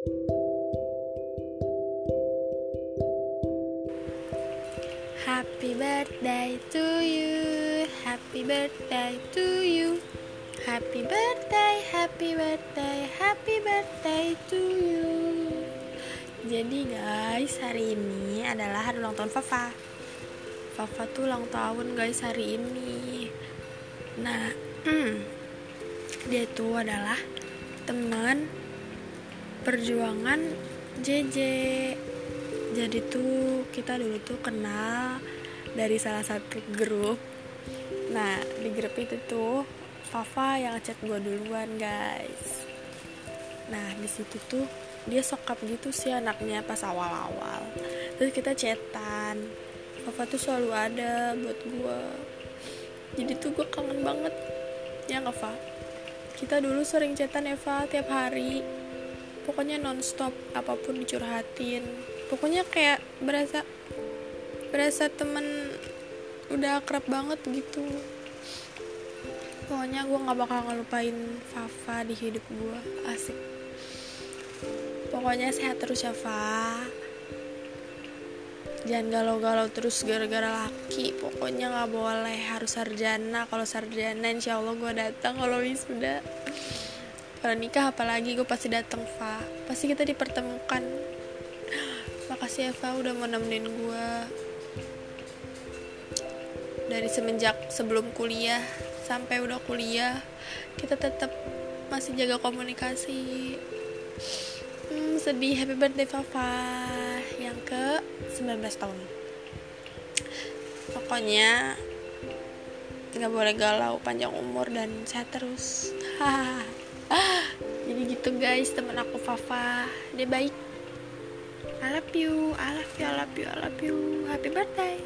Happy birthday to you. Happy birthday to you. Happy birthday, happy birthday, happy birthday to you. Jadi guys, hari ini adalah hari ulang tahun Fafa. Fafa tuh ulang tahun guys hari ini. Nah, hmm, dia itu adalah teman perjuangan JJ jadi tuh kita dulu tuh kenal dari salah satu grup. Nah di grup itu tuh Fafa yang chat gue duluan guys. Nah di situ tuh dia sokap gitu sih anaknya pas awal-awal. Terus kita chatan. Fafa tuh selalu ada buat gue jadi tuh gue kangen banget. Ya Fa? Kita dulu sering chatan Eva tiap hari pokoknya nonstop apa pun dicurhatin. Pokoknya kayak berasa berasa temen udah akrab banget gitu. Pokoknya gue nggak bakal ngelupain Fafa di hidup gue asik. Pokoknya sehat terus ya Fa. Jangan galau-galau terus gara-gara laki. Pokoknya nggak boleh. Harus sarjana. Kalau sarjana insya Allah gue datang. Kalau wisuda kalau nikah apalagi gue pasti datang Fa. Pasti kita dipertemukan. Makasih Eva udah mau nemenin gue dari semenjak sebelum kuliah sampai udah kuliah kita tetap masih jaga komunikasi. Hmm, sedih. Happy birthday Fafa yang ke 19 tahun. Pokoknya nggak boleh galau panjang umur dan sehat terus jadi gitu guys. Temen aku Fafa. Dia baik. I love you I love you I love you I love you. Happy birthday